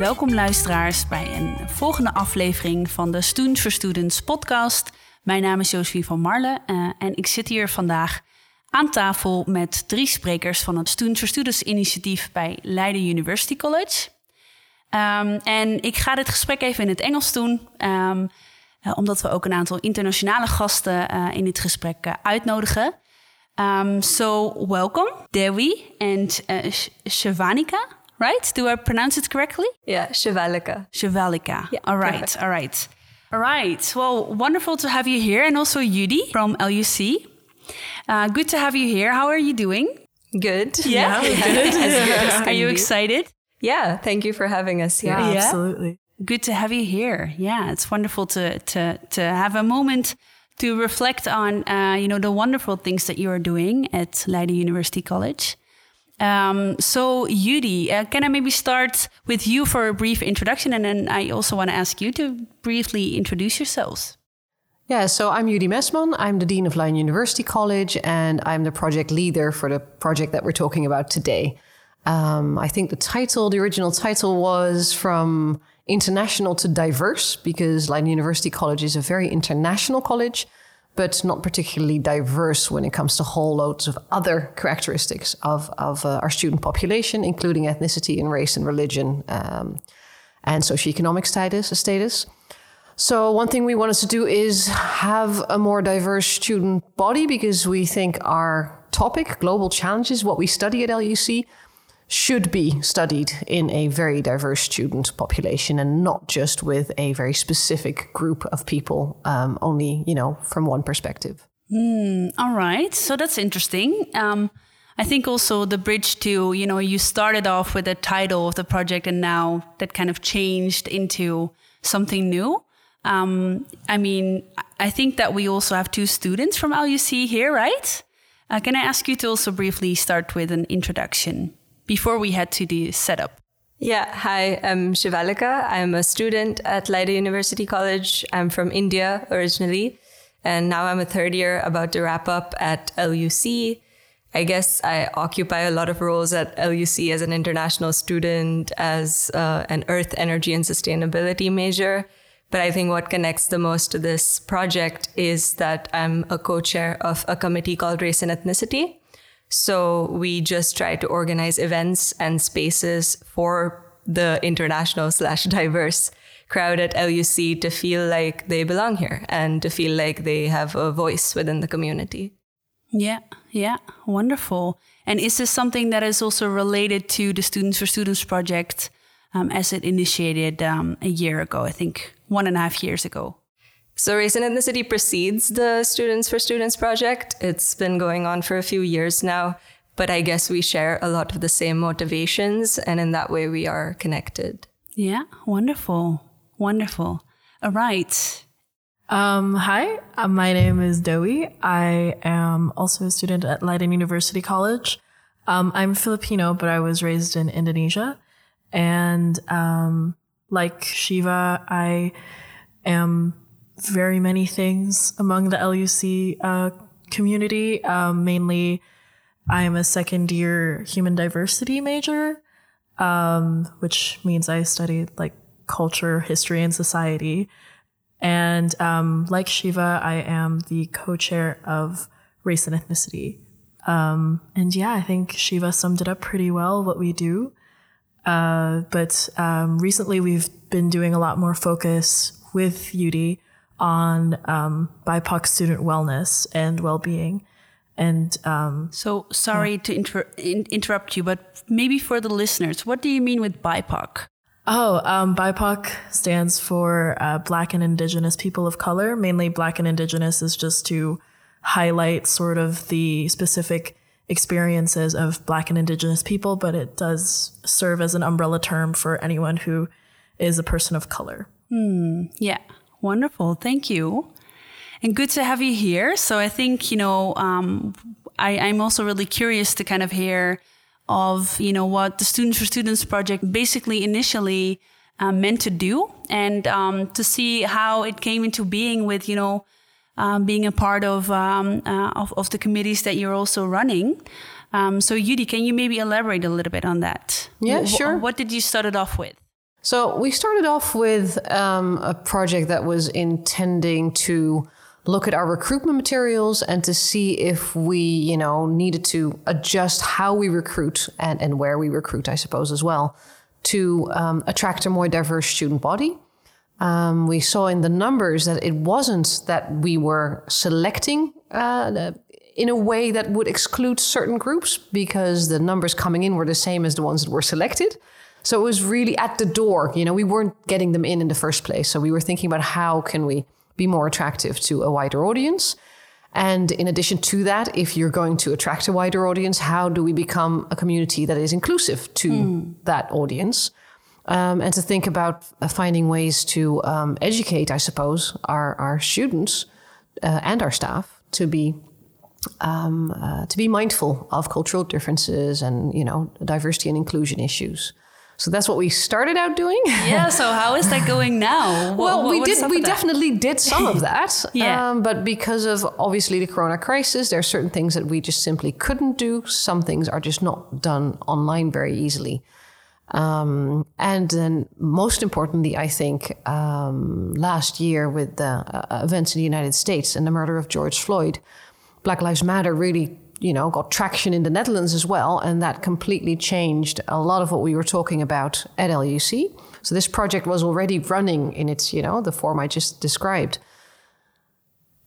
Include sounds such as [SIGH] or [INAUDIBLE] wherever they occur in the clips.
welkom luisteraars bij een volgende aflevering van de Students for Students podcast. Mijn naam is Josephine van Marle uh, en ik zit hier vandaag aan tafel met drie sprekers van het Students for Students initiatief bij Leiden University College. Um, en ik ga dit gesprek even in het Engels doen, um, uh, omdat we ook een aantal internationale gasten uh, in dit gesprek uitnodigen. Um, so, welcome, Dewi and Shavanika. Right? Do I pronounce it correctly? Yeah, Shivalika. Shivalika. Yeah, all right, perfect. all right. All right. Well, wonderful to have you here. And also Judi from LUC. Uh, good to have you here. How are you doing? Good. Yeah, yeah. [LAUGHS] good. [LAUGHS] good are you excited? Yeah, thank you for having us here. Yeah, absolutely. Good to have you here. Yeah, it's wonderful to to to have a moment to reflect on uh, you know the wonderful things that you are doing at Leiden University College. Um, so, Judi, uh, can I maybe start with you for a brief introduction? And then I also want to ask you to briefly introduce yourselves. Yeah, so I'm Judi Mesman. I'm the Dean of Leiden University College, and I'm the project leader for the project that we're talking about today. Um, I think the title, the original title, was from international to diverse because Leiden University College is a very international college but not particularly diverse when it comes to whole loads of other characteristics of, of uh, our student population, including ethnicity and race and religion um, and socioeconomic status, status. So, one thing we wanted to do is have a more diverse student body because we think our topic, global challenges, what we study at LUC, should be studied in a very diverse student population and not just with a very specific group of people, um, only, you know, from one perspective. Mm, all right. So that's interesting. Um, I think also the bridge to, you know, you started off with the title of the project and now that kind of changed into something new. Um, I mean, I think that we also have two students from LUC here, right? Uh, can I ask you to also briefly start with an introduction? Before we head to the setup. Yeah, hi, I'm Shivalika. I'm a student at Leiden University College. I'm from India originally, and now I'm a third year about to wrap up at LUC. I guess I occupy a lot of roles at LUC as an international student, as uh, an earth, energy, and sustainability major. But I think what connects the most to this project is that I'm a co chair of a committee called Race and Ethnicity. So we just try to organize events and spaces for the international slash diverse crowd at LUC to feel like they belong here and to feel like they have a voice within the community. Yeah, yeah, wonderful. And is this something that is also related to the Students for Students project um, as it initiated um, a year ago, I think one and a half years ago? So, Race and Ethnicity precedes the Students for Students project. It's been going on for a few years now, but I guess we share a lot of the same motivations, and in that way, we are connected. Yeah, wonderful. Wonderful. All right. Um, hi, uh, my name is Dewi. I am also a student at Leiden University College. Um, I'm Filipino, but I was raised in Indonesia. And um, like Shiva, I am very many things among the LUC uh, community. Um, mainly, I am a second year human diversity major, um, which means I studied like culture, history, and society. And um, like Shiva, I am the co chair of race and ethnicity. Um, and yeah, I think Shiva summed it up pretty well what we do. Uh, but um, recently, we've been doing a lot more focus with Judi on um, BIPOC student wellness and well-being. And um, so, sorry yeah. to inter- in- interrupt you, but maybe for the listeners, what do you mean with BIPOC? Oh, um, BIPOC stands for uh, Black and Indigenous People of Color. Mainly, Black and Indigenous is just to highlight sort of the specific experiences of Black and Indigenous people, but it does serve as an umbrella term for anyone who is a person of color. Hmm. Yeah. Wonderful. Thank you. And good to have you here. So I think, you know, um, I, I'm also really curious to kind of hear of, you know, what the Students for Students project basically initially uh, meant to do and um, to see how it came into being with, you know, um, being a part of, um, uh, of, of, the committees that you're also running. Um, so, Judi, can you maybe elaborate a little bit on that? Yeah, sure. what did you start it off with? So we started off with um, a project that was intending to look at our recruitment materials and to see if we, you know, needed to adjust how we recruit and, and where we recruit, I suppose, as well, to um, attract a more diverse student body. Um, we saw in the numbers that it wasn't that we were selecting uh, in a way that would exclude certain groups because the numbers coming in were the same as the ones that were selected. So it was really at the door. You know, we weren't getting them in in the first place. So we were thinking about how can we be more attractive to a wider audience. And in addition to that, if you're going to attract a wider audience, how do we become a community that is inclusive to mm. that audience? Um, and to think about uh, finding ways to um, educate, I suppose, our, our students uh, and our staff to be um, uh, to be mindful of cultural differences and you know diversity and inclusion issues. So that's what we started out doing. Yeah. [LAUGHS] So how is that going now? What, well, what, we did. We definitely did some of [LAUGHS] that. yeah. Um, but because of obviously the Corona crisis, there are certain things that we just simply couldn't do. Some things are just not done online very easily. Um, and then, most importantly, I think um, last year with the uh, events in the United States and the murder of George Floyd, Black Lives Matter really you know, got traction in the Netherlands as well, and that completely changed a lot of what we were talking about at LUC. So this project was already running in its, you know, the form I just described.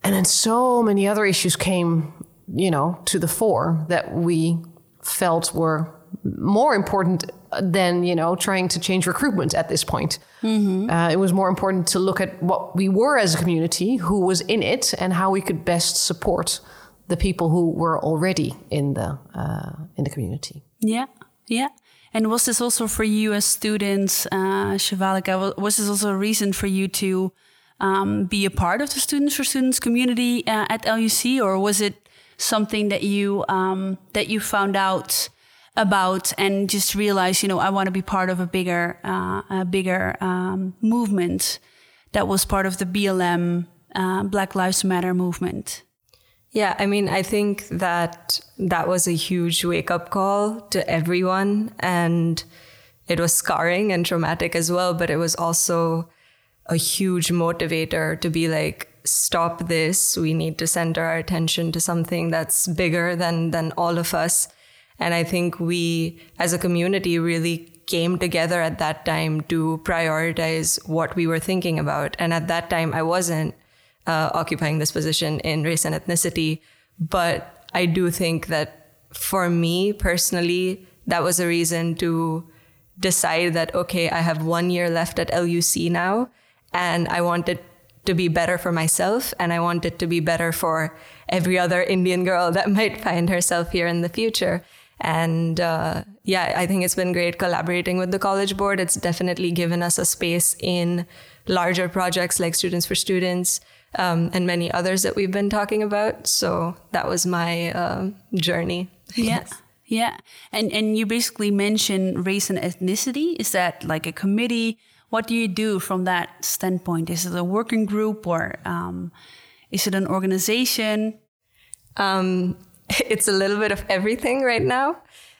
And then so many other issues came, you know, to the fore that we felt were more important than, you know, trying to change recruitment at this point. Mm-hmm. Uh, it was more important to look at what we were as a community, who was in it, and how we could best support the people who were already in the uh, in the community. Yeah, yeah. And was this also for you as students, uh, Shivalika? Was this also a reason for you to um, be a part of the Students for Students community uh, at LUC, or was it something that you um, that you found out about and just realized, you know, I want to be part of a bigger uh, a bigger um, movement that was part of the BLM uh, Black Lives Matter movement? Yeah, I mean, I think that that was a huge wake up call to everyone. And it was scarring and traumatic as well, but it was also a huge motivator to be like, stop this. We need to center our attention to something that's bigger than, than all of us. And I think we, as a community, really came together at that time to prioritize what we were thinking about. And at that time, I wasn't uh, occupying this position in race and ethnicity. But I do think that for me personally, that was a reason to decide that, okay, I have one year left at LUC now, and I want it to be better for myself, and I want it to be better for every other Indian girl that [LAUGHS] might find herself here in the future. And uh, yeah, I think it's been great collaborating with the College Board. It's definitely given us a space in larger projects like Students for Students um, and many others that we've been talking about. So that was my uh, journey. [LAUGHS] Yeah. Yeah. And and you basically mentioned race and ethnicity. Is that like a committee? What do you do from that standpoint? Is it a working group or um, is it an organization? Um, [LAUGHS] it's a little bit of everything right now.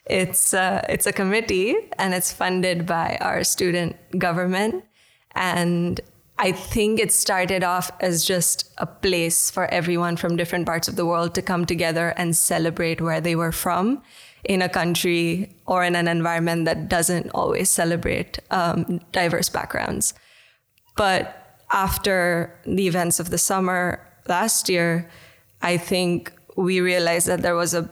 It's uh, it's a committee and it's funded by our student government, and I think it started off as just a place for everyone from different parts of the world to come together and celebrate where they were from in a country or in an environment that doesn't always celebrate um, diverse backgrounds. But after the events of the summer last year, I think we realized that there was a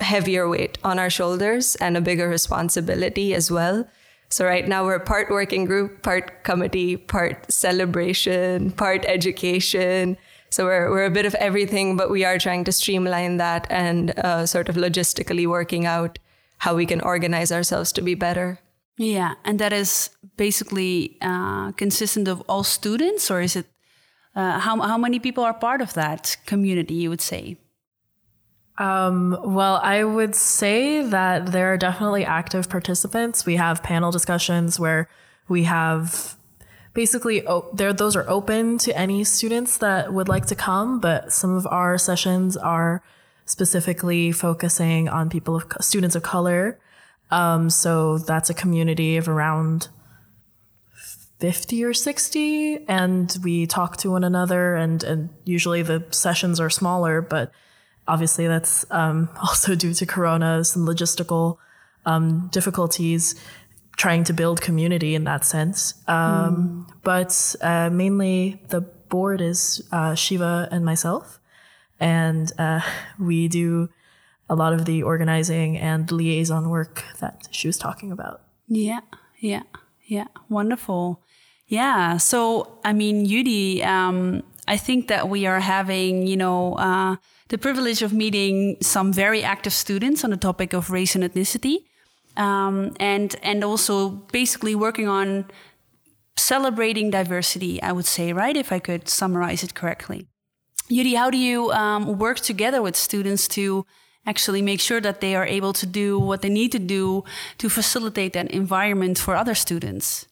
heavier weight on our shoulders and a bigger responsibility as well so right now we're part working group, part comedy, part celebration, part education. So we're, we're a bit of everything, but we are trying to streamline that and uh, sort of logistically working out how we can organize ourselves to be better. Yeah, and that is basically uh, consistent of all students, or is it uh, how how many people are part of that community? You would say. Um, well, I would say that there are definitely active participants. We have panel discussions where we have basically oh, there those are open to any students that would like to come, but some of our sessions are specifically focusing on people of students of color. Um, so that's a community of around 50 or 60 and we talk to one another and, and usually the sessions are smaller, but obviously that's um, [LAUGHS] also due to Corona, some logistical um, difficulties trying to build community in that sense. Um, mm. But uh, mainly the board is uh, Shiva and myself. And uh, [LAUGHS] we do a lot of the organizing and liaison work that she was talking about. Yeah, yeah, yeah. Wonderful. Yeah. So, I mean, Judi um, I think that we are having, you know, uh, the privilege of meeting some very active students on the topic of race and ethnicity, um, and and also basically working on celebrating diversity. I would say, right, if I could summarize it correctly. Judi, how do you um, work together with students to actually make sure that they are able to do what they need to do to facilitate that environment for other students?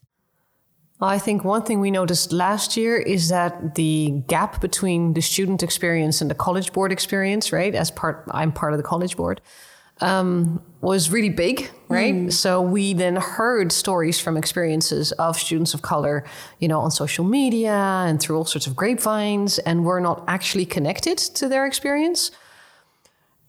I think one thing we noticed last year is that the gap between the student experience and the college board experience, right? As part, I'm part of the college board, um, was really big, right? Mm. So we then heard stories from experiences of students of color, you know, on social media and through all sorts of grapevines, and we're not actually connected to their experience.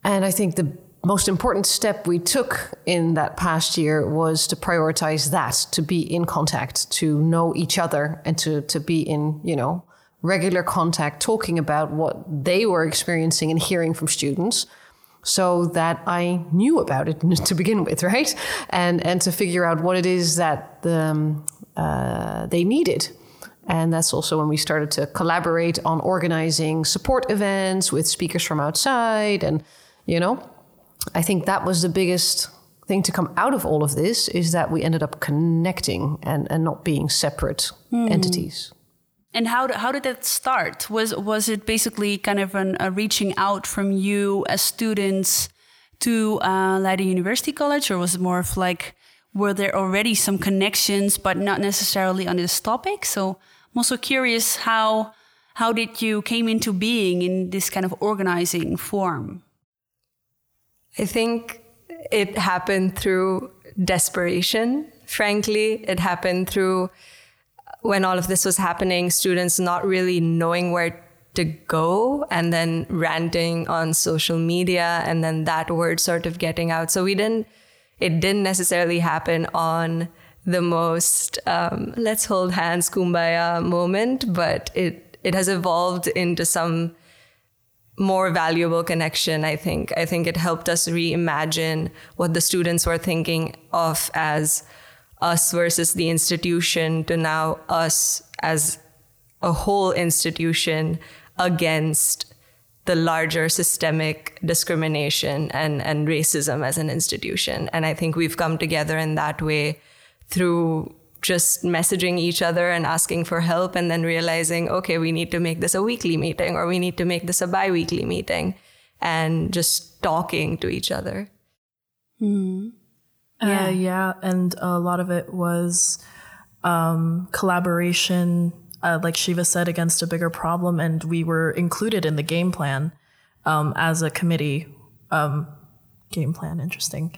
And I think the most important step we took in that past year was to prioritize that, to be in contact, to know each other, and to, to be in, you know, regular contact, talking about what they were experiencing and hearing from students so that I knew about it [LAUGHS] to begin with, right? And and to figure out what it is that the, um, uh, they needed. And that's also when we started to collaborate on organizing support events with speakers from outside and you know I think that was the biggest thing to come out of all of this is that we ended up connecting and, and not being separate mm. entities. And how, how did that start? Was, was it basically kind of an, a reaching out from you as students to uh, Leiden University College, or was it more of like, were there already some connections, but not necessarily on this topic? So I'm also curious how, how did you came into being in this kind of organizing form? I think it happened through desperation. Frankly, it happened through when all of this was happening, students not really knowing where to go and then ranting on social media and then that word sort of getting out. So we didn't, it didn't necessarily happen on the most um, let's hold hands kumbaya moment, but it, it has evolved into some more valuable connection, I think. I think it helped us reimagine what the students were thinking of as us versus the institution to now us as a whole institution against the larger systemic discrimination and, and racism as an institution. And I think we've come together in that way through just messaging each other and asking for help and then realizing, okay, we need to make this a weekly meeting or we need to make this a bi weekly meeting and just talking to each other. Mm. Yeah. Uh, yeah. And a lot of it was um, collaboration, uh, like Shiva said, against a bigger problem. And we were included in the game plan um, as a committee. Um, game plan, interesting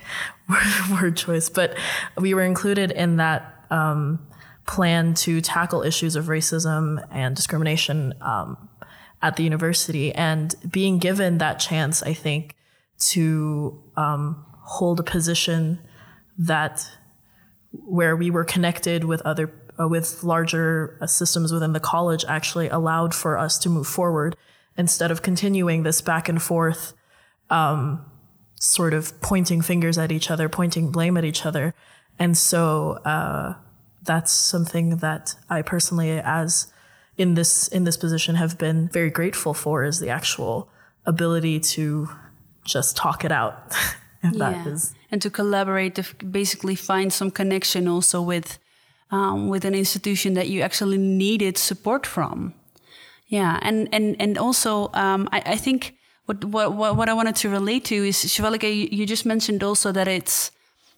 [LAUGHS] word choice, but we were included in that um, plan to tackle issues of racism and discrimination um, at the university. And being given that chance, I think, to um, hold a position that where we were connected with other uh, with larger uh, systems within the college actually allowed for us to move forward instead of continuing this back and forth um, sort of pointing fingers at each other pointing blame at each other and so uh, that's something that I personally, as in this in this position, have been very grateful for is the actual ability to just talk it out. [LAUGHS] yeah. and to collaborate, to basically find some connection also with um, with an institution that you actually needed support from. Yeah, and and and also um, I, I think what, what what I wanted to relate to is Shivalika, you, you just mentioned also that it's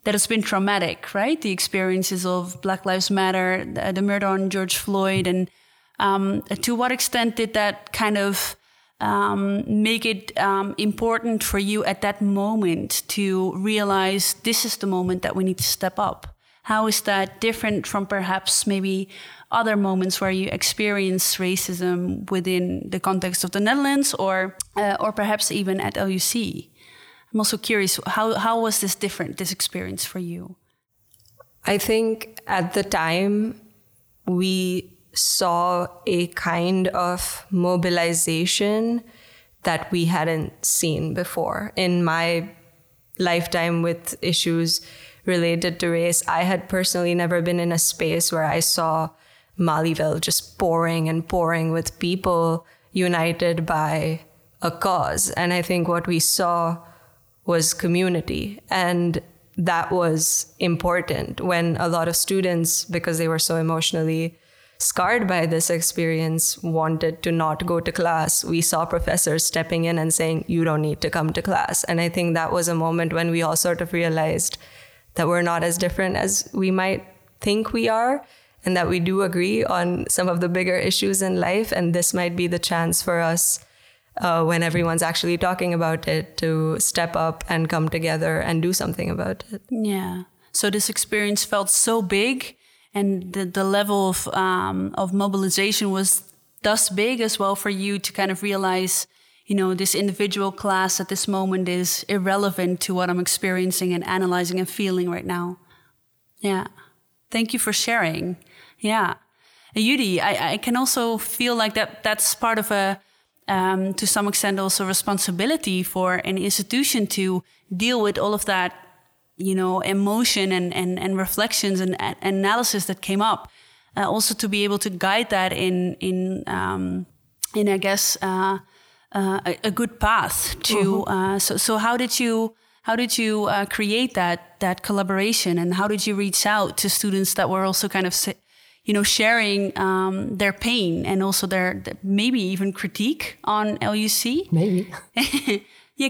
that has been traumatic, right? The experiences of Black Lives Matter, the, the murder on George Floyd, and um, to what extent did that kind of um, make it um, important for you at that moment to realize this is the moment that we need to step up? how is that different from perhaps maybe other moments where you experience racism within the context of the Netherlands or uh, or perhaps even at LUC? I'm also curious how how was this different this experience for you? I think at the time we saw a kind of mobilization that we hadn't seen before in my lifetime with issues related to race. I had personally never been in a space where I saw Malieveld just pouring and pouring with people united by a cause. And I think what we saw was community. And that was important when a lot of students, because they were so emotionally scarred by this experience, wanted to not go to class. We saw professors stepping in and saying, You don't need to come to class. And I think that was a moment when we all sort of realized that we're not as different as we might think we are, and that we do agree on some of the bigger issues in life. And this might be the chance for us. Uh, when everyone's actually talking about it, to step up and come together and do something about it. Yeah. So this experience felt so big and the, the level of um, of mobilization was thus big as well for you to kind of realize you know this individual class at this moment is irrelevant to what i'm experiencing and analyzing and feeling right now yeah thank you for sharing yeah Judi, I, I can also feel like that that's part of a um, to some extent also responsibility for an institution to deal with all of that you know emotion and and, and reflections and, and analysis that came up uh, also to be able to guide that in in um, in I guess uh, uh, a, a, good path to mm-hmm. so so how did you how did you uh, create that that collaboration and how did you reach out to students that were also kind of you know sharing um, their pain and also their, their maybe even critique on LUC maybe [LAUGHS] Yeah,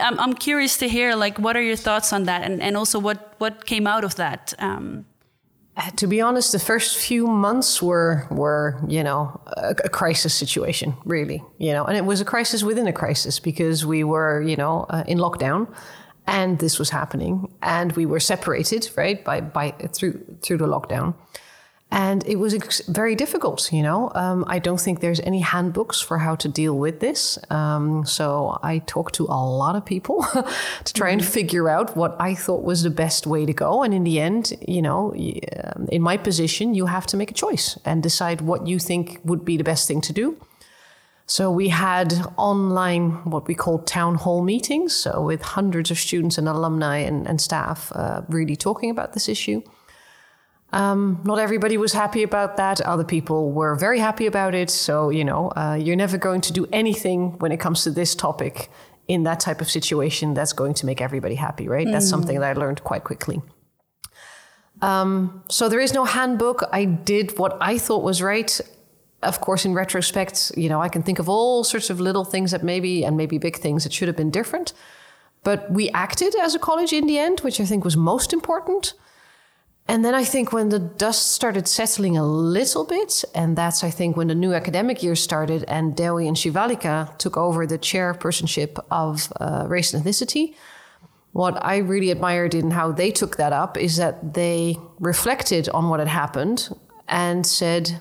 I'm, I'm curious to hear like what are your thoughts on that, and, and also what what came out of that. Um, uh, to be honest, the first few months were were you know a, a, crisis situation, really, you know, and it was a crisis within a crisis because we were you know uh, in lockdown, and this was happening, and we were separated right by by through through the lockdown. And it was ex- very difficult, you know. Um, I don't think there's any handbooks for how to deal with this. Um, so I talked to a lot of people [LAUGHS] to try and mm-hmm. figure out what I thought was the best way to go. And in the end, you know, um, in my position, you have to make a choice and decide what you think would be the best thing to do. So we had online what we call town hall meetings, so with hundreds of students and alumni and, and staff uh, really talking about this issue. Um, not everybody was happy about that. Other people were very happy about it. So, you know, uh, you're never going to do anything when it comes to this topic in that type of situation that's going to make everybody happy, right? Mm. That's something that I learned quite quickly. Um, so there is no handbook. I did what I thought was right. Of course, in retrospect, you know, I can think of all sorts of little things that maybe, and maybe big things that should have been different. But we acted as a college in the end, which I think was most important. And then I think when the dust started settling a little bit, and that's I think when the new academic year started, and Dewi and Shivalika took over the chairpersonship of uh, race and ethnicity. What I really admired in how they took that up is that they reflected on what had happened and said,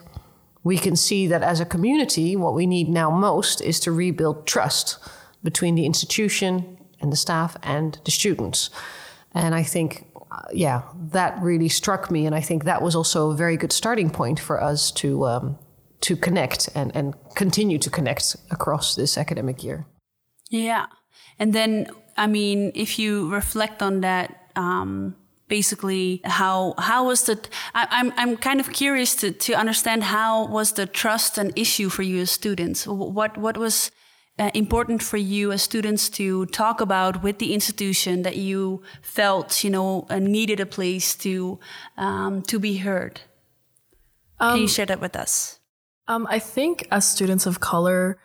we can see that as a community, what we need now most is to rebuild trust between the institution and the staff and the students. And I think yeah, that really struck me, and I think that was also a very good starting point for us to um, to connect and and continue to connect across this academic year. Yeah, and then I mean, if you reflect on that. Um, basically how how was the I, I'm I'm kind of curious to to understand how was the trust an issue for you as students what what was uh, important for you as students to talk about with the institution that you felt you know uh, needed a place to um, to be heard. Um, can you um, share that with us? um, i think as students of color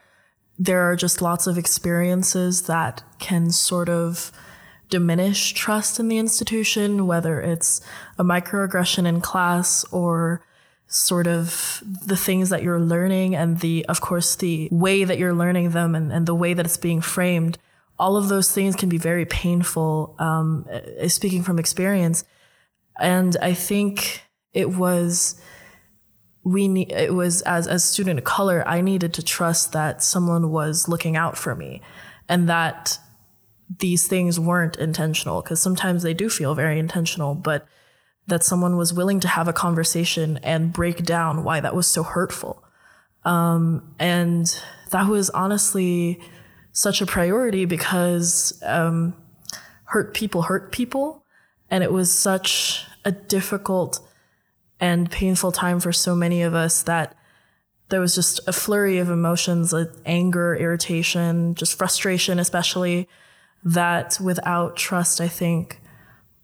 there are just lots of experiences that can sort of diminish trust in the institution whether it's a microaggression in class or sort of the things that you're learning and the, of course, the way that you're learning them and, and the way that it's being framed, all of those things can be very painful. Um, speaking from experience, And I think it was we need it was as as student of color i needed to trust that someone was looking out for me and that these things weren't intentional because sometimes they do feel very intentional but that someone was willing to have a conversation and break down why that was so hurtful. Um, and that was honestly such a priority because um, hurt people hurt people. And it was such a difficult and painful time for so many of us that there was just a flurry of emotions like anger, irritation, just frustration, especially that without trust, I think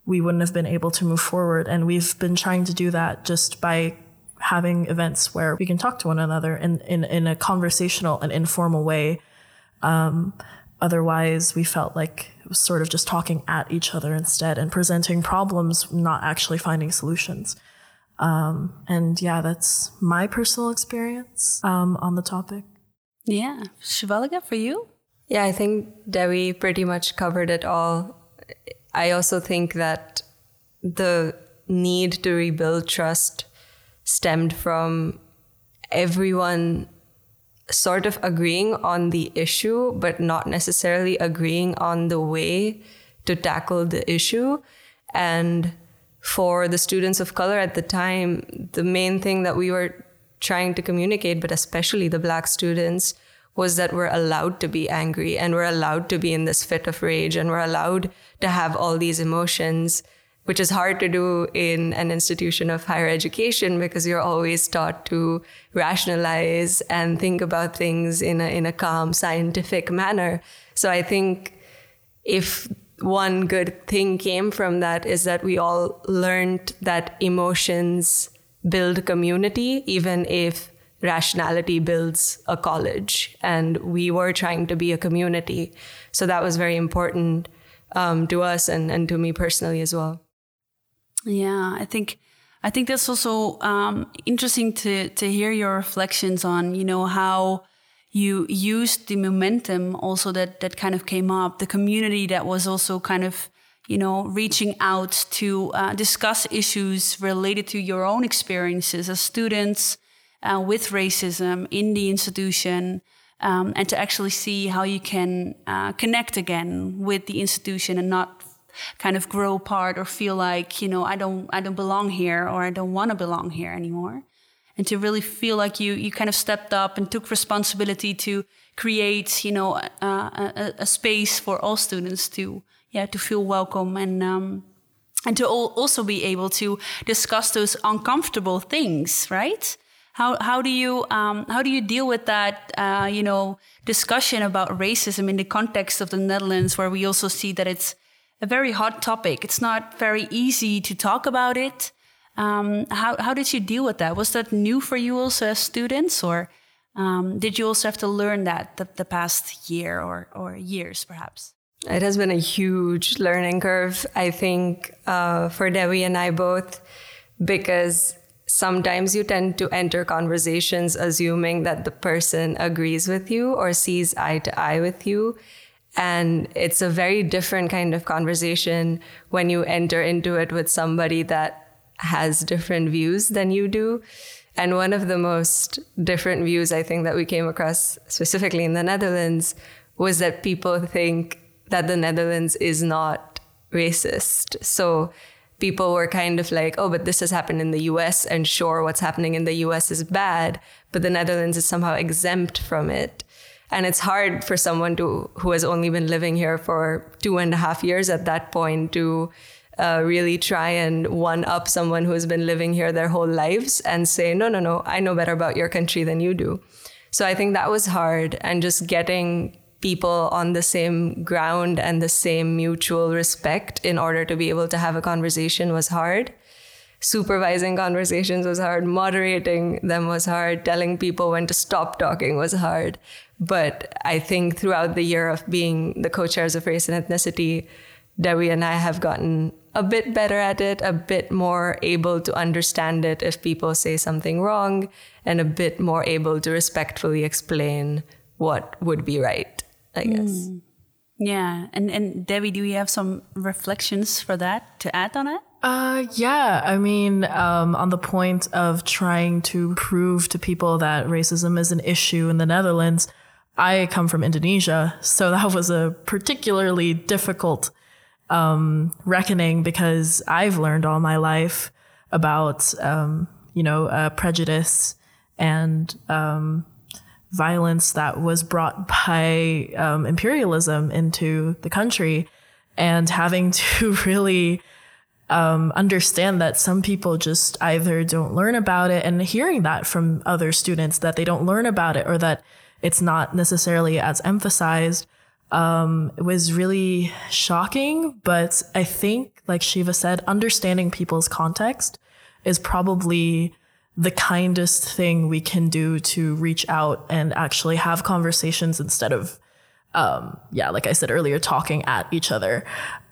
we wouldn't have been able to move forward. And we've been trying to do that just by having events where we can talk to one another in, in, in a conversational and informal way. Um, otherwise, we felt like it was sort of just talking at each other instead and presenting problems, not actually finding solutions. Um, and yeah, that's my personal experience um, on the topic. Yeah. Shivalika, for you? Yeah, I think Dewi pretty much covered it all. I also think that the need to rebuild trust stemmed from everyone sort of agreeing on the issue, but not necessarily agreeing on the way to tackle the issue. And for the students of color at the time, the main thing that we were trying to communicate, but especially the black students, was that we're allowed to be angry and we're allowed to be in this fit of rage and we're allowed to have all these emotions, which is hard to do in an institution of higher education because you're always taught to rationalize and think about things in a, in a calm, scientific manner. So I think if one good thing came from that is that we all learned that emotions build community, even if rationality builds a college. And we were trying to be a community. So that was very important um, to us and, and to me personally as well. Yeah, I think. I think that's also um, interesting to to hear your reflections on, you know, how you used the momentum also that that kind of came up, the community that was also kind of you know reaching out to uh, discuss issues related to your own experiences as students uh, with racism in the institution. Um, and to actually see how you can uh, connect again with the institution and not kind of grow apart or feel like you know I don't I don't belong here or I don't want to belong here anymore and to really feel like you you kind of stepped up and took responsibility to create you know a, a, space for all students to yeah to feel welcome and um, and to also be able to discuss those uncomfortable things right how how do you um, how do you deal with that uh, you know discussion about racism in the context of the Netherlands where we also see that it's a very hot topic it's not very easy to talk about it um, how, how did you deal with that? Was that new for you also as students, or um, did you also have to learn that the, the past year or, or years, perhaps? It has been a huge learning curve, I think, uh, for Dewi and I both, because sometimes you tend to enter conversations assuming that the person agrees with you or sees eye to eye with you. And it's a very different kind of conversation when you enter into it with somebody that has different views than you do. And one of the most different views I think that we came across specifically in the Netherlands was that people think that the Netherlands is not racist. So people were kind of like, oh, but this has happened in the US, and sure, what's happening in the US is bad, but the Netherlands is somehow exempt from it. And it's hard for someone to who has only been living here for two and a half years at that point to uh, really try and one up someone who has been living here their whole lives and say, no, no, no, I know better about your country than you do. So I think that was hard. And just getting people on the same ground and the same mutual respect in order to be able to have a conversation was hard. Supervising conversations was hard. Moderating them was hard. Telling people when to stop talking was hard. But I think throughout the year of being the co chairs of race and ethnicity, Dewi and I have gotten a bit better at it, a bit more able to understand it if people say something wrong, and a bit more able to respectfully explain what would be right, I guess. Mm. Yeah, and and Dewi, do you have some reflections for that to add on it? Uh, yeah. I mean, um, on the point of trying to prove to people that racism is an issue in the Netherlands, I come from Indonesia, so that was a particularly difficult um, reckoning because I've learned all my life about, um, you know, uh, prejudice and um, violence that was brought by um, imperialism into the country and having [LAUGHS] to really um, understand that some people just either don't learn about it and hearing that from other students that they don't learn about it or that it's not necessarily as emphasized um, was really shocking. But I think, like Shiva said, understanding people's context is probably the kindest thing we can do to reach out and actually have conversations instead of, um, yeah, like I said earlier, talking at each other.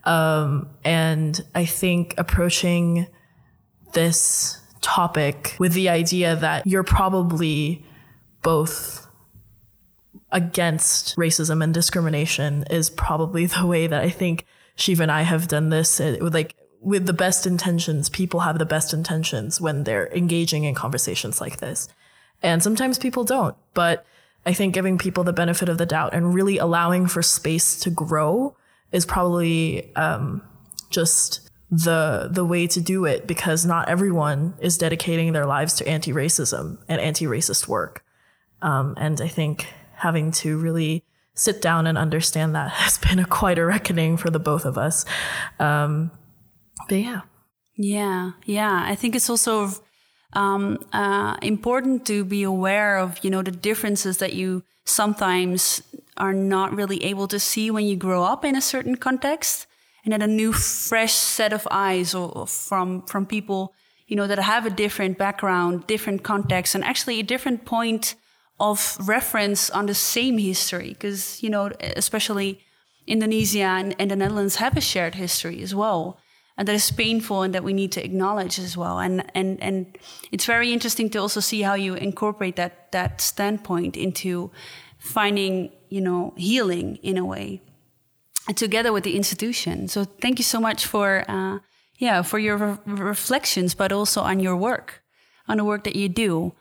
Um, and I think approaching this topic with the idea that you're probably both against racism and discrimination is probably [LAUGHS] the way that I think Shiva and I have done this. It, like with the best intentions, people have the best intentions when they're engaging in conversations like this. And sometimes people don't, but I think giving people the benefit of the doubt and really allowing for space to grow is probably um, just the the way to do it because not everyone is dedicating their lives to anti-racism and anti-racist work. Um, and I think having to really sit down and understand that [LAUGHS] has been a quite a reckoning for the both of us. Um, but yeah. Yeah, yeah. I think it's also um, uh, important to be aware of, you know, the differences that you sometimes are not really able to see when you grow up in a certain context, and then a new, fresh set of eyes or, from from people, you know, that have a different background, different context, and actually a different point of reference on the same history. Because you know, especially Indonesia and, and the Netherlands have a shared history as well and that is painful and that we need to acknowledge as well. And and and it's very interesting to also see how you incorporate that that standpoint into finding you know healing in a way together with the institution. So thank you so much for uh, yeah for your re reflections, but also on your work, on the work that you do.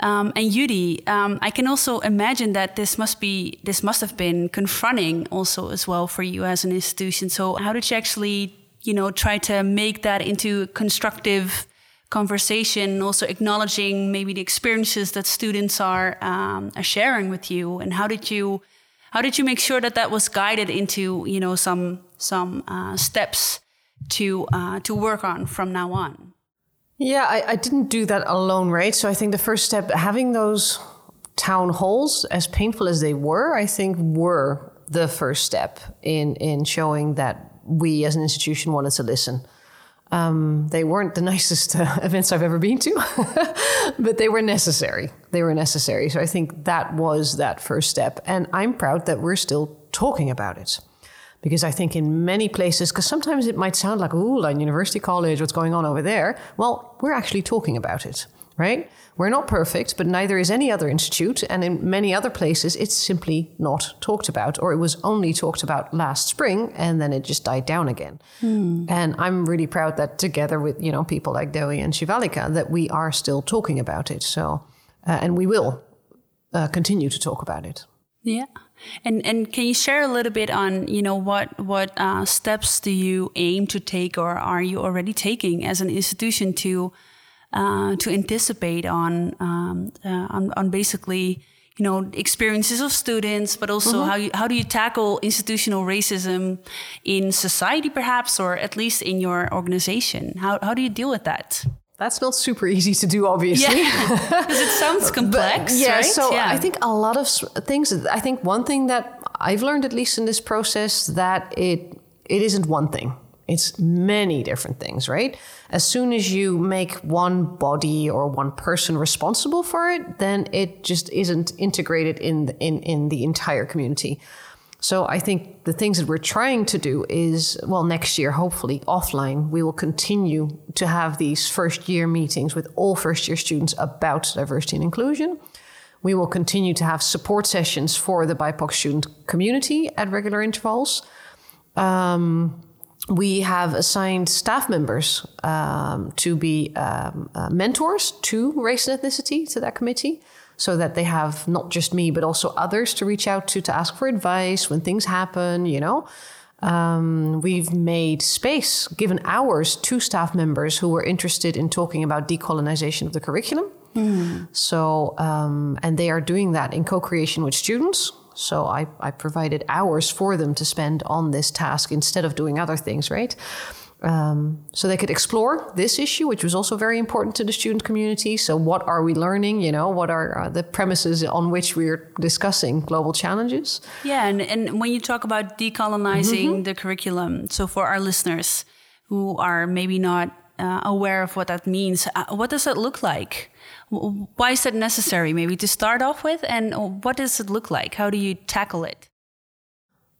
Um, and Judi, um, I can also imagine that this must be this must have been confronting also as well for you as an institution. So how did you actually you know, try to make that into constructive conversation, also acknowledging maybe the experiences that students are, um, are sharing with you, and how did you how did you make sure that that was guided into you know some some uh, steps to uh, to work on from now on? Yeah, I, I didn't do that alone, right? So I think the first step, having those town halls, as painful as they were, I think were the first step in in showing that we as an institution wanted to listen. Um, they weren't the [LAUGHS] nicest uh, events I've ever been to, [LAUGHS] but they were necessary. They were necessary. So I think that was that first step. And I'm proud that we're still talking about it. Because I think in many places, because sometimes it might sound like, ooh, like University College, what's going on over there? Well, we're actually talking about it right? We're not perfect, but neither is any other institute. And in many other places, it's simply not talked about, or it was only talked about last spring and then it just died down again. Hmm. And I'm really proud that together with, you know, people like Dewi and Shivalika, that we are still talking about it. So, uh, and we will uh, continue to talk about it. Yeah. And and can you share a little bit on you know what what uh, steps do you aim to take or are you already taking as an institution to uh, to anticipate on, um, uh, on, on basically you know experiences of students, but also mm-hmm. how you, how do you tackle institutional racism in society, perhaps, or at least in your organization? How how do you deal with that? That's not super easy to do, obviously. Because [LAUGHS] it sounds [LAUGHS] complex. But, yeah, right? so yeah. I think a lot of things. I think one thing that I've learned, at least in this process, that it it isn't one thing. It's many different things, right? As soon as you make one body or one person responsible for it, then it just isn't integrated in the, in in the entire community. So I think the things that we're trying to do is, well, next year, hopefully offline, we will continue to have these first year meetings with all first year students about diversity and inclusion. We will continue to have support sessions for the BIPOC student community at regular intervals. Um, we have assigned staff members um, to be um, uh, mentors to race and ethnicity to that committee so that they have not just me but also others to reach out to to ask for advice when things happen you know? Um, we've made space given hours to staff members who were interested in talking about decolonization of the curriculum. Mm. so um, and they are doing that in co-creation with students so I, I provided hours for them to spend on this task instead of doing other things, right? Um, so they could explore this issue, which was also very important to the student community. So, what are we learning? You know, what are uh, the premises on which we're discussing global challenges? Yeah, and, and when you talk about decolonizing mm-hmm. the curriculum, so for our listeners who are maybe not uh, aware of what that means, uh, what does it look like? Why is that necessary, maybe to start off with? And what does it look like? How do you tackle it?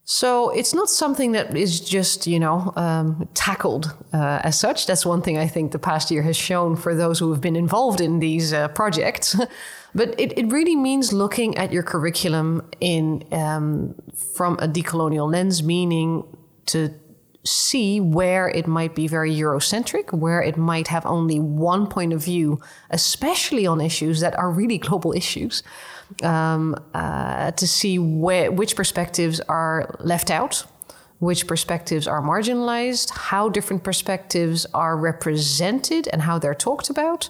So it's not something that is just, you know, um, tackled uh, as such. That's one thing I think the past year has shown for those who have been involved in these uh, projects. [LAUGHS] but it, it really means looking at your curriculum in um, from a decolonial lens, meaning to see where it might be very Eurocentric, where it might have only one point of view, especially on issues that are really global issues, um, uh, to see where, which perspectives are left out, which perspectives are marginalized, how different perspectives are represented, and how they're talked about.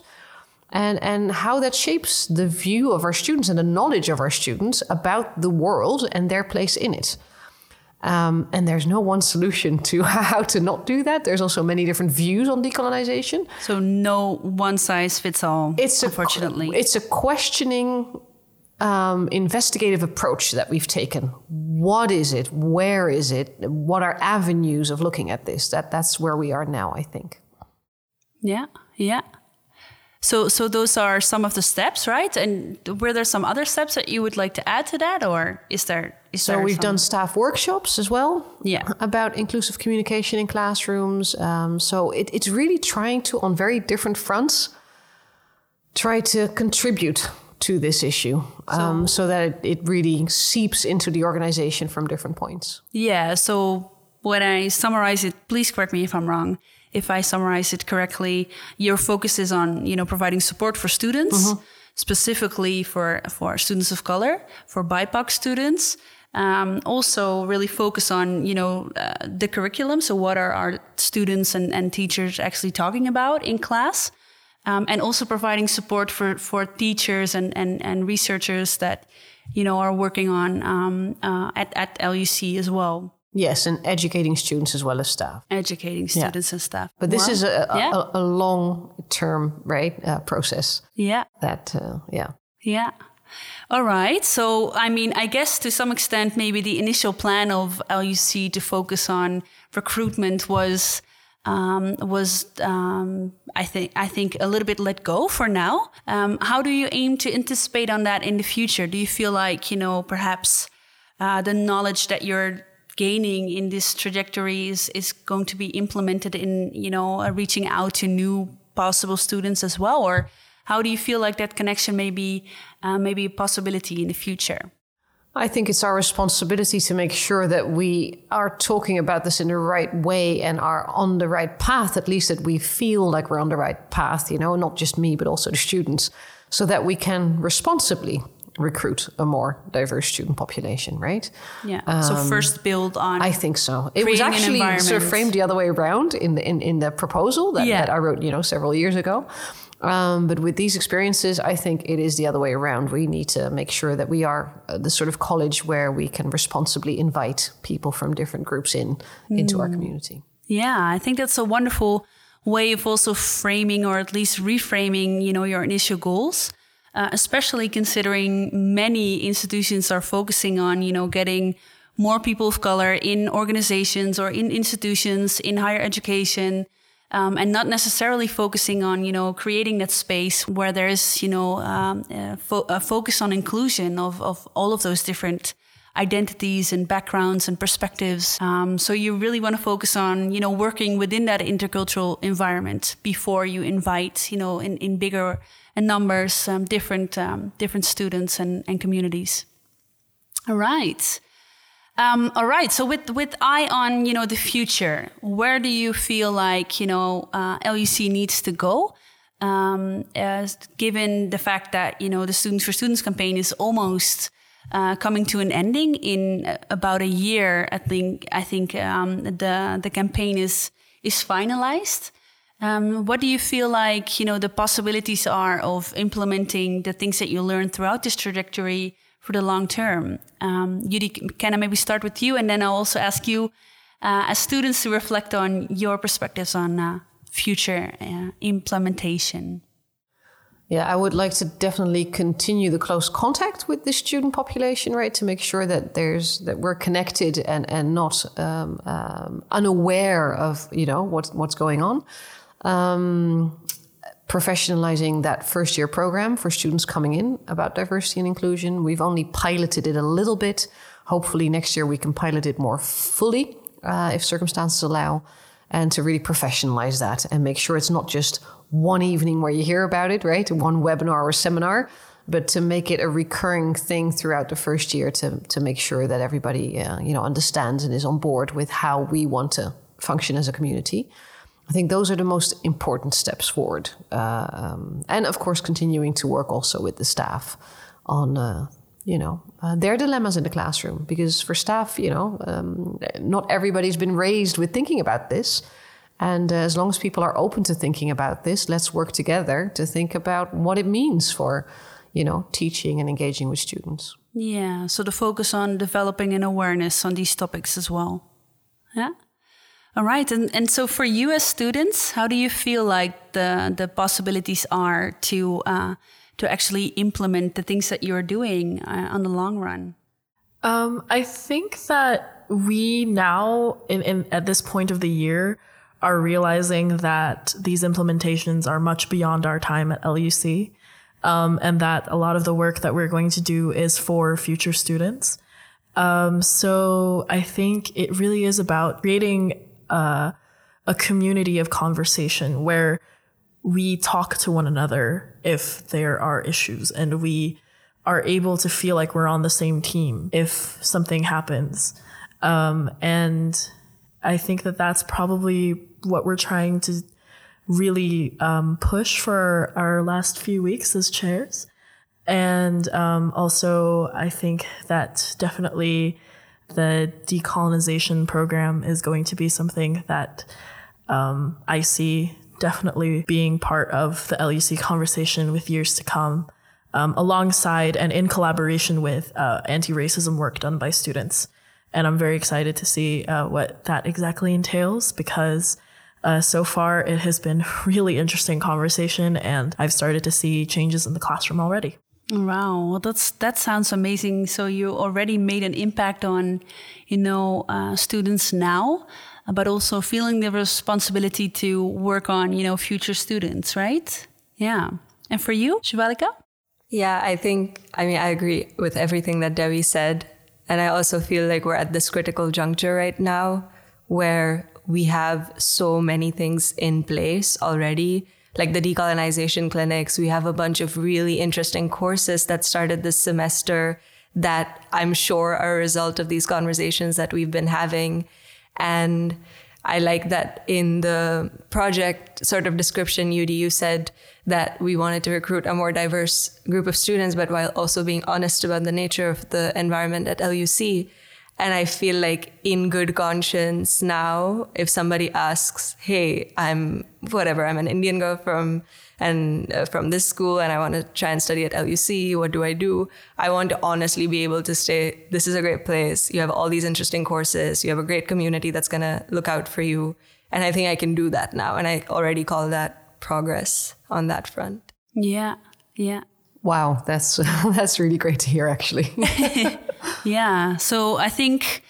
And, and how that shapes the view of our students and the knowledge of our students about the world and their place in it. Um, and there's no one solution [LAUGHS] to how to not do that. There's also many different views on decolonization. So no one size fits all. It's unfortunately, a, it's a questioning, um, investigative approach that we've taken. What is it? Where is it? What are avenues of looking at this? That that's where we are now. I think. Yeah. Yeah. So, so those are some of the steps, right? And were there some other steps that you would like to add to that, or is there? Is so there we've some... done staff workshops as well. Yeah, about inclusive communication in classrooms. Um, so it, it's really trying to, on very different fronts, try to contribute to this issue so, um, so that it, it really seeps into the organization from different points. Yeah. So when I summarize it, please correct me if I'm wrong if I summarize it correctly, your focus is on you know providing support for students, mm-hmm. specifically for for students of color, for BIPOC students. Um, also, really focus on you know uh, the curriculum. So, what are our students and, and teachers actually talking about in class? Um, and also providing support for for teachers and and, and researchers that you know are working on um, uh, at at LUC as well. Yes, and educating students as well as staff. Educating students yeah. and staff. But this is a, a, yeah. a, a long term, right, uh, process. Yeah. That, uh, yeah. Yeah. All right. So, I mean, I guess to some extent, maybe the initial plan of LUC to focus on recruitment was um, was um, I think I think a little bit let go for now. Um, how do you aim to anticipate on that in the future? Do you feel like you know perhaps uh, the knowledge that you're gaining in this trajectory is, is going to be implemented in, you know, uh, reaching out to new possible students as well? Or how do you feel like that connection may be, uh, maybe a possibility in the future? I think it's our responsibility to make sure that we are talking about this in the right way and are on the right path, at least that we feel like we're on the right path, you know, not just me, but also the students, so that we can responsibly recruit a more diverse student population, right? Yeah. Um, so first build on. I think so. It was actually sort of framed the other way around in the in, in the proposal that, yeah. that I wrote, you know, several years ago. Um, but with these experiences, I think it is the other way around. We need to make sure that we are uh, the sort of college where we can responsibly invite people from different groups in mm. into our mm. community. Yeah, I think that's a wonderful way of also framing or at least reframing, you know, your initial goals uh, especially considering many institutions are focusing on, you know, getting more people of color in organizations or in institutions in higher education. Um, and not necessarily focusing on, you know, creating that space where there is, you know, um, a, fo- a, focus on inclusion of, of all of those different identities and backgrounds and perspectives. Um, so you really want to focus on, you know, working within that intercultural environment before you invite, you know, in, in bigger numbers, um, different um, different students and, and communities. All right. Um, all right. So with with eye on you know the future, where do you feel like you know uh, LUC needs to go? Um, as given the fact that you know the Students for Students campaign is almost uh, coming to an ending in about a year. I think I think um, the the campaign is is finalized. Um, what do you feel like you know the possibilities are of implementing the things that you learned throughout this trajectory for the long term? Um, Judi, can I maybe start with you, and then I'll also ask you uh, as students to reflect on your perspectives on uh, future uh, implementation. Yeah, I would like to definitely continue the close contact with the student population, right? To make sure that there's that we're connected and and not um, um, unaware of you know what's what's going on. Um, professionalizing that first year program for students coming in about diversity and inclusion. We've only piloted it a little bit. Hopefully next year we can pilot it more fully uh, if circumstances allow and to really professionalize that and make sure it's not just one evening where you hear about it, right? One webinar or seminar, but to make it a recurring thing throughout the first year to, to make sure that everybody, uh, you know, understands and is on board with how we want to function as a community. I think those are the most important steps forward. Uh, um, and of course, continuing to work also with the staff on, uh, you know, uh, their dilemmas in the classroom. Because for staff, you know, um, not everybody's been raised with thinking about this. And uh, as long as people are open to thinking about this, let's work together to think about what it means for, you know, teaching and engaging with students. Yeah. So the focus on developing an awareness on these topics as well. Yeah. All right. And, and so for you as students, how do you feel like the, the possibilities are to, uh, to actually implement the things that you're doing uh, on the long run? Um, I think that we now, in, in, at this point of the year, are realizing that these implementations are much beyond our time at LUC, um, and that a lot of the work that we're going to do is for future students. Um, so I think it really is about creating a, a community of conversation where we talk to one another if there are issues and we are able to feel like we're on the same team if something happens. Um, and I think that that's probably what we're trying to really um, push for our last few weeks as chairs. And um, also, I think that definitely the decolonization program is going to be something that um, I see definitely being part of the LUC conversation with years to come, um, alongside and in collaboration with uh, anti racism work done by students. And I'm very excited to see uh, what that exactly entails because uh, so far it has been [LAUGHS] really interesting conversation and I've started to see changes in the classroom already. Wow, well, that's that sounds amazing. So you already made an impact on, you know, uh, students now, but also feeling the responsibility to work on, you know, future students, right? Yeah. And for you, Shivalika? Yeah, I think I mean I agree with everything that Dewi said, and I also feel like we're at this critical juncture right now where we have so many things in place already like the decolonization clinics. We have a bunch of really interesting courses that started this semester that I'm sure are a result of these conversations that we've been having. And I like that in the project sort of description, UDU said that we wanted to recruit a more diverse group of students, but while also being honest about the nature of the environment at LUC. And I feel like in good conscience now, if somebody asks, "Hey, I'm whatever, I'm an Indian girl from and uh, from this school, and I want to try and study at LUC. What do I do?" I want to honestly be able to say, "This is a great place. You have all these interesting courses. You have a great community that's gonna look out for you." And I think I can do that now, and I already call that progress on that front. Yeah, yeah. Wow, that's [LAUGHS] that's really great to hear, actually. [LAUGHS] yeah. So I think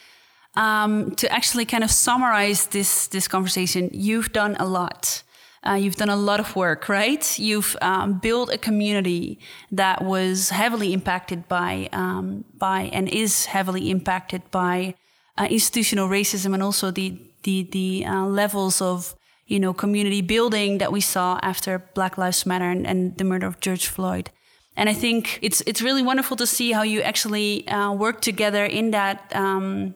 um, to actually kind of summarize this this conversation, you've done a lot. uh, you've done a lot of work, right? You've um, built a community that was heavily impacted by um, by and is heavily impacted by uh, institutional racism and also the the the uh, levels of you know community building that we saw after Black Lives Matter and, and the murder of George Floyd. And I think it's it's really wonderful to see how you actually uh, work together in that um,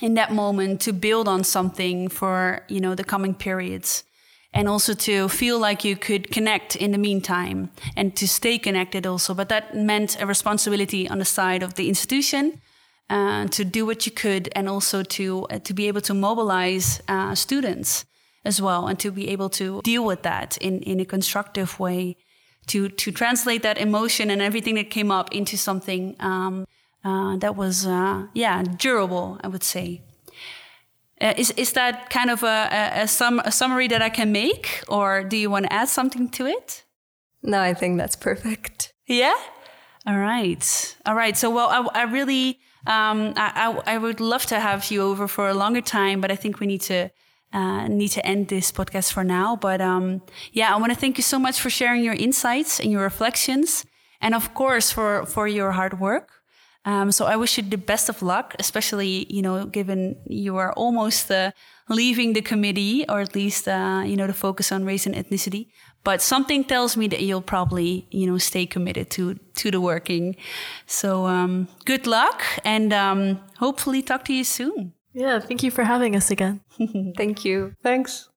in that moment to build on something for you know the coming periods and also to feel like you could connect in the meantime and to stay connected also. But that meant a responsibility on the side of the institution uh, to do what you could and also to uh, to be able to mobilize uh, students as well and to be able to deal with that in, in a constructive way to to translate that emotion and everything that came up into something um, uh, that was uh, yeah durable I would say uh, is is that kind of a, a, a, sum, a summary that I can make, or do you want to add something to it? No, I think that's perfect. Yeah. All right. All right. So, well, I, I really, um, I, I, I would love to have you over for a longer time, but I think we need to uh, need to end this podcast for now. But um, yeah, I want to thank you so much for sharing your insights and your reflections, and of course for for your hard work. Um, so I wish you the best of luck, especially you know given you are almost uh, leaving the committee, or at least uh, you know the focus on race and ethnicity. But something tells me that you'll probably you know stay committed to to the working. So um, good luck, and um, hopefully talk to you soon. Yeah, thank you for having us again. [LAUGHS] thank you. Thanks.